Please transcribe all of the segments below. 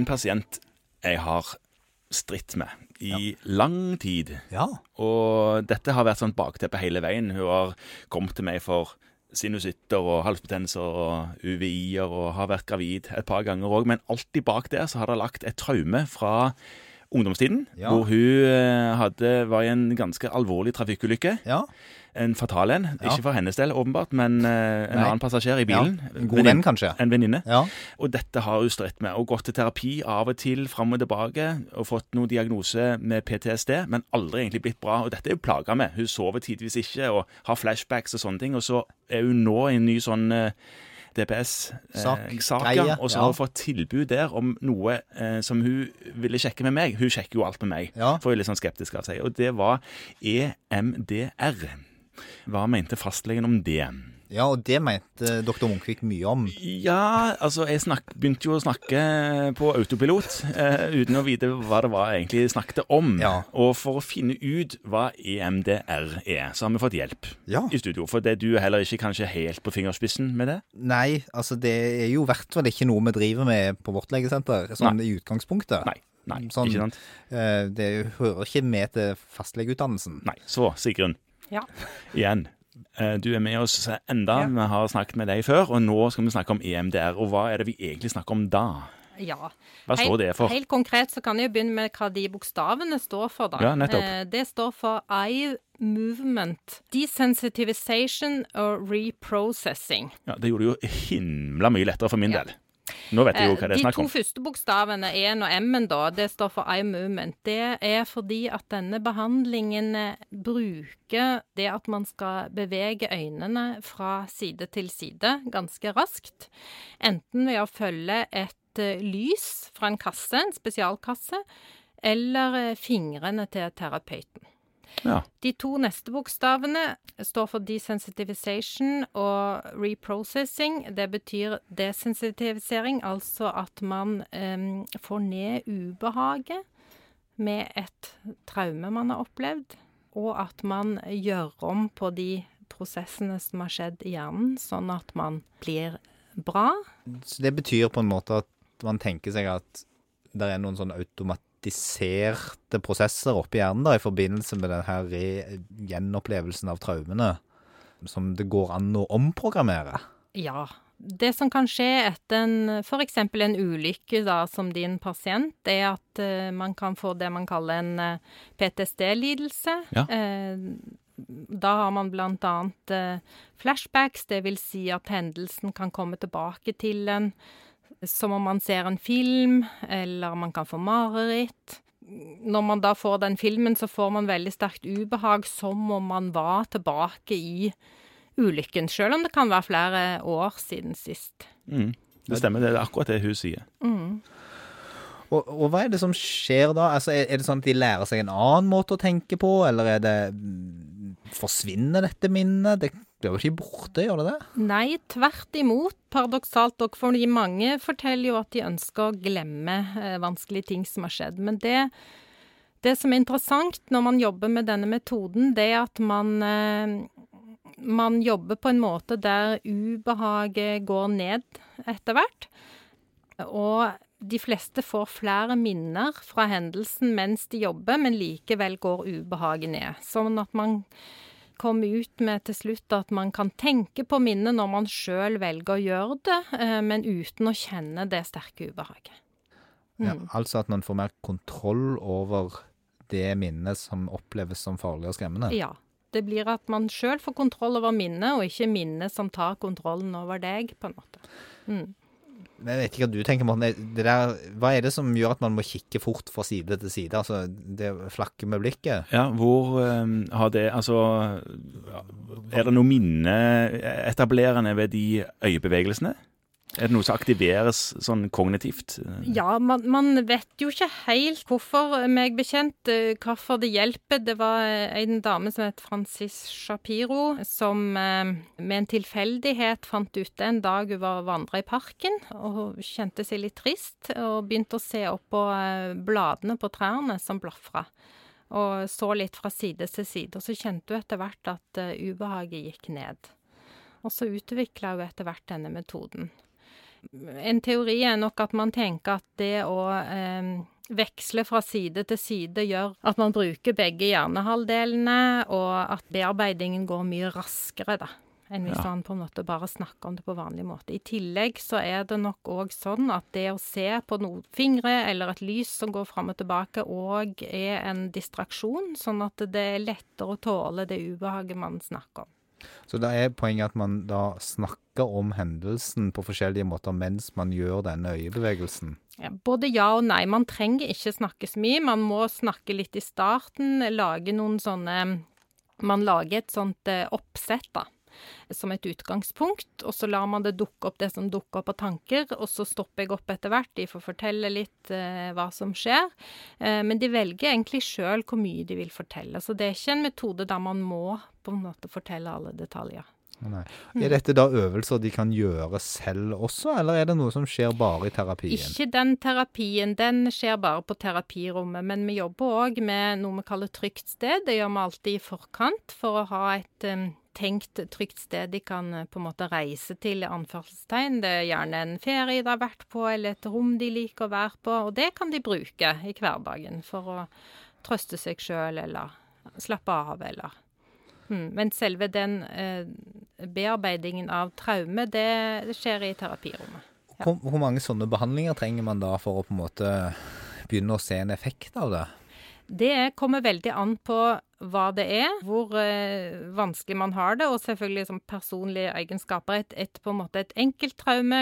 en pasient jeg har stritt med i lang tid. Ja. Og dette har vært sånn bakteppe hele veien. Hun har kommet til meg for sinusitter og halsbetennelser og UVI-er og har vært gravid et par ganger òg. Men alltid bak der så har det lagt et traume fra ungdomstiden. Ja. Hvor hun eh, hadde, var i en ganske alvorlig trafikkulykke. ja. En fatal en. Ja. Ikke for hennes del, åpenbart, men eh, en Nei. annen passasjer i bilen. En god venn, kanskje. En venninne. Ja. Og dette har hun stritt med, og gått til terapi av og til, fram og tilbake, og fått noen diagnose med PTSD, men aldri egentlig blitt bra. Og dette er hun plaga med. Hun sover tidvis ikke, og har flashbacks og sånne ting. Og så er hun nå i en ny sånn eh, DPS-sak, Sak, og så har hun fått tilbud der om noe eh, som hun ville sjekke med meg. Hun sjekker jo alt med meg, for hun er litt sånn skeptisk av seg. Og det var EMDR. Hva mente fastlegen om det? Ja, og det mente doktor Munkvik mye om. Ja, altså jeg snak, begynte jo å snakke på autopilot eh, uten å vite hva det var jeg egentlig snakket om. Ja. Og for å finne ut hva EMDR er, så har vi fått hjelp Ja. i studio. For det er du er heller ikke kanskje helt på fingerspissen med det? Nei, altså det er jo i hvert fall ikke noe vi driver med på vårt legesenter, sånn i utgangspunktet. Nei. Nei, Sånn- ikke sant? Eh, Det hører ikke med til fastlegeutdannelsen. Nei. Så, Sigrun. Ja. Igjen. Eh, Du er med oss enda. Ja. Vi har snakket med deg før, og nå skal vi snakke om EMDR. Og hva er det vi egentlig snakker om da? ja. Hva står det for? Helt konkret så kan jeg begynne med hva de bokstavene står for, da. Ja, nettopp. Eh, Det står for eye movement, desensitivization og reprocessing. Ja, Det gjorde det jo himla mye lettere for min Ja. del. Nå vet jeg jo hva det er De to første bokstavene, E-en og M-en, da, det står for eye movement. Det er fordi at denne behandlingen eh, bruker det at man skal bevege øynene fra side til side ganske raskt. Enten ved å følge et eh, lys fra en kasse, en spesialkasse, eller eh, fingrene til terapeuten. Ja. De to neste bokstavene står for desensitivization og reprocessing. Det betyr desensitivisering, altså at man um, får ned ubehaget med et traume man har opplevd, og at man gjør om på de prosessene som har skjedd i hjernen, sånn at man blir bra. Så det betyr på en måte at man tenker seg at det er noen sånn automatiserte prosesser oppi hjernen da, i forbindelse med denne re- gjenopplevelsen av traumene, som det går an å omprogrammere. Ja. Det som kan skje etter en, f.eks. en ulykke, da, som din pasient, er at uh, man kan få det man kaller en uh, PTSD-lidelse. Ja. Uh, da har man annet eh, flashbacks, det vil si at hendelsen kan komme tilbake til en som om man ser en film, eller man kan få mareritt. Når man da får den filmen, så får man veldig sterkt ubehag, som om man var tilbake i ulykken, selv om det kan være flere år siden sist. Mm. Det stemmer, det er akkurat det hun sier. Og, og hva er det som skjer da? Altså, er, er det sånn at de lærer seg en annen måte å tenke på, eller er det mm, Forsvinner dette minnet? Det blir jo ikke borte, gjør det det? Nei, tvert imot, paradoksalt nok, fordi mange forteller jo at de ønsker å glemme eh, vanskelige ting som har skjedd. Men det, det som er interessant når man jobber med denne metoden, det er at man, eh, man jobber på en måte der ubehaget går ned etter hvert. Og de fleste får flere minner fra hendelsen mens de jobber, men likevel går ubehaget ned. Sånn at man kommer ut med til slutt at man kan tenke på minnet når man sjøl velger å gjøre det, eh, men uten å kjenne det sterke ubehaget. Ja, altså at man får mer kontroll over det minnet som oppleves som farlig og skremmende. Ja. Det blir at man sjøl får kontroll over minnet, og ikke minnet som tar kontrollen over deg, på en måte. Mm. Jeg vet ikke hva du tenker, Morten. Der, hva er det som gjør at man må kikke fort fra side til side? Altså, det flakker med blikket? Ja, hvor um, har det Altså Er det noe minneetablerende ved de øyebevegelsene? Er det noe som aktiveres sånn kognitivt? Ja, man, man vet jo ikke helt hvorfor, meg bekjent, eh, hvorfor det hjelper. Det var eh, en dame som het Francis Shapiro, som eh, med en tilfeldighet fant ute en dag hun var vandra i parken, og kjente seg litt trist, og begynte å se opp på bladene på trærne som blafra. Og så litt fra side til side, og så kjente hun etter hvert at eh, ubehaget gikk ned. Og så utvikla hun etter hvert denne metoden. En teori er nok at man tenker at det å eh, veksle fra side til side gjør at man bruker begge hjernehalvdelene, og at bearbeidingen går mye raskere, da. Enn hvis Ja. man på en måte bare snakker om det på vanlig måte. I tillegg så er det nok òg sånn at det å se på noen fingre eller et lys som går fram og tilbake, òg er en distraksjon, sånn at det er lettere å tåle det ubehaget man snakker om. Så det er poenget at man da snakker om hendelsen på forskjellige måter mens man gjør denne øyebevegelsen. Ja, både ja og nei. Man trenger ikke snakke så mye. Man må snakke litt i starten. Lage noen sånne Man lager et sånt eh, oppsett, da. Som et utgangspunkt. Og så lar man det dukke opp det som dukker opp av tanker. Og så stopper jeg opp etter hvert. De får fortelle litt eh, hva som skjer. Eh, men de velger egentlig sjøl hvor mye de vil fortelle. Så det er ikke en metode der man må på en måte fortelle alle detaljer. Nei. Er dette da øvelser de kan gjøre selv også, eller er det noe som skjer bare i terapien? Ikke den terapien, den skjer bare på terapirommet. Men vi jobber òg med noe vi kaller trygt sted. Det gjør vi alltid i forkant for å ha et um, tenkt trygt sted de kan uh, på en måte reise til, anførselstegn. Det er gjerne en ferie de har vært på, eller et rom de liker å være på. Og det kan de bruke i hverdagen for å trøste seg sjøl eller slappe av, eller mm. Men selve den eh, bearbeidingen av traume, det, det skjer i terapirommet. Ja. Hvor, hvor mange sånne behandlinger trenger man da for å på en måte begynne å se en effekt av det? Det kommer veldig an på hva det er, hvor eh, vanskelig man har det, og selvfølgelig som personlige egenskaper. Et, et, på en måte et enkelttraume,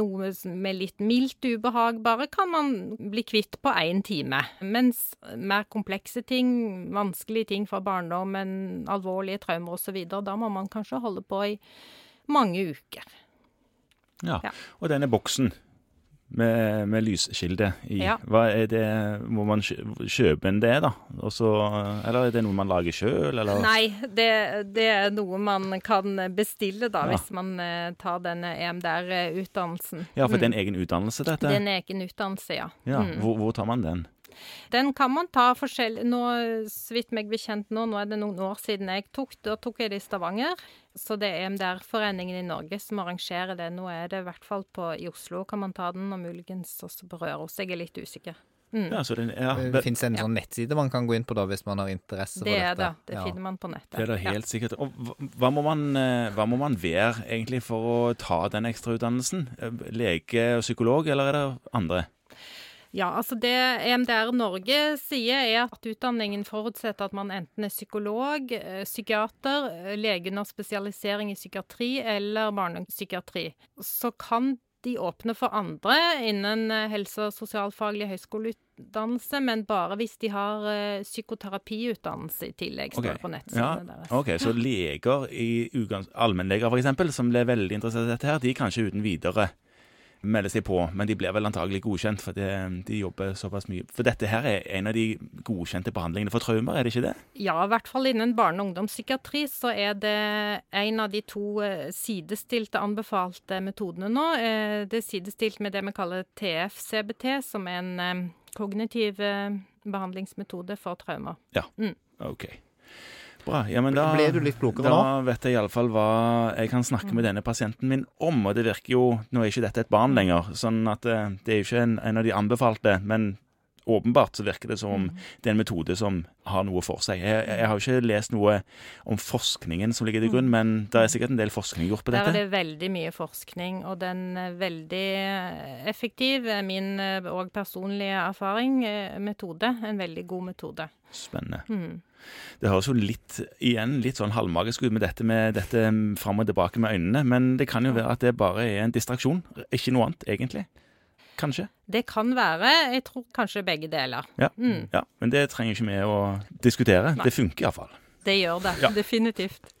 noe med litt mildt ubehag, bare kan man bli kvitt på én time. Mens mer komplekse ting, vanskelige ting fra barndommen, alvorlige traumer osv., da må man kanskje holde på i mange uker. Ja. Ja. Og denne boksen med, med lyskilde i, Ja. hva er det, må man kjøpe en det, da? Også, eller er det noe man lager sjøl, eller? Nei, det, det er noe man kan bestille, da, Ja. hvis man eh, tar denne EMDR-utdannelsen. Ja, for det er en egen utdannelse, dette? Det er en egen utdannelse, ja. Ja, Mm. hvor, hvor tar man den? Den kan man ta forskjellig Nå, så vidt meg bekjent nå, nå er det noen år siden jeg tok Da tok jeg det i Stavanger. Så det er EMDR-foreningen i Norge som arrangerer det. Nå er det i hvert fall på, i Oslo kan man ta den, og muligens også på Røros. Jeg er litt usikker. Mm. Ja, så den, ja, Det det, fins en Ja. sånn nettside man kan gå inn på da hvis man har interesse for det dette? er det. Det Ja. finner man på nettet. det er det Ja. helt sikkert. Og hva, hva, må man, eh, hva må man være egentlig for å ta den ekstrautdannelsen? Eh, Lege og psykolog, eller er det andre? Ja, altså det EMDR Norge sier er at utdanningen forutsetter at man enten er psykolog, eh, psykiater, eh, lege under spesialisering i psykiatri eller barnepsykiatri. Så kan de åpne for andre innen eh, helse- og sosialfaglig høyskoleutdannelse, men bare hvis de har psykoterapiutdannelse i tillegg, står Ok, det på Ja, deres. ok, Så leger i. Allmennleger, f.eks., som ble veldig interessert i dette her, de kan ikke uten videre melde seg på, men de blir vel antagelig godkjent, for det, de jobber såpass mye. For dette her er en av de godkjente behandlingene for traumer, er det ikke det? Ja, i hvert fall innen barne- og ungdomspsykiatri så er det en av de to eh, sidestilte anbefalte metodene nå. Eh, Det er sidestilt med det vi kaller TF-CBT, som er en eh, kognitiv eh, behandlingsmetode for traumer. OK. Bra. Ja, men da Ble du litt klokere Da nå? vet jeg iallfall hva jeg kan snakke med denne pasienten min om. Og det virker jo Nå er ikke dette et barn lenger, sånn at eh, det er jo ikke en, en av de anbefalte, men åpenbart så virker det som om det er en metode som har noe for seg. Jeg, jeg har jo ikke lest noe om forskningen som ligger til grunn, men det er sikkert en del forskning gjort på dette? Der er det veldig mye forskning, og den er veldig eh, effektiv. Min eh, og personlige erfaring, eh, metode. En veldig god metode. Spennende. Mm. Det høres jo litt igjen litt sånn halvmagisk ut med dette med dette fram og tilbake med øynene, men det kan jo være at det bare er en distraksjon. Ikke noe annet, egentlig. Kanskje. Det kan være. Jeg tror kanskje begge deler. Ja. Mm. ja. Men det trenger ikke vi å diskutere. Nei. Det funker iallfall. Det gjør det. Ja. Definitivt.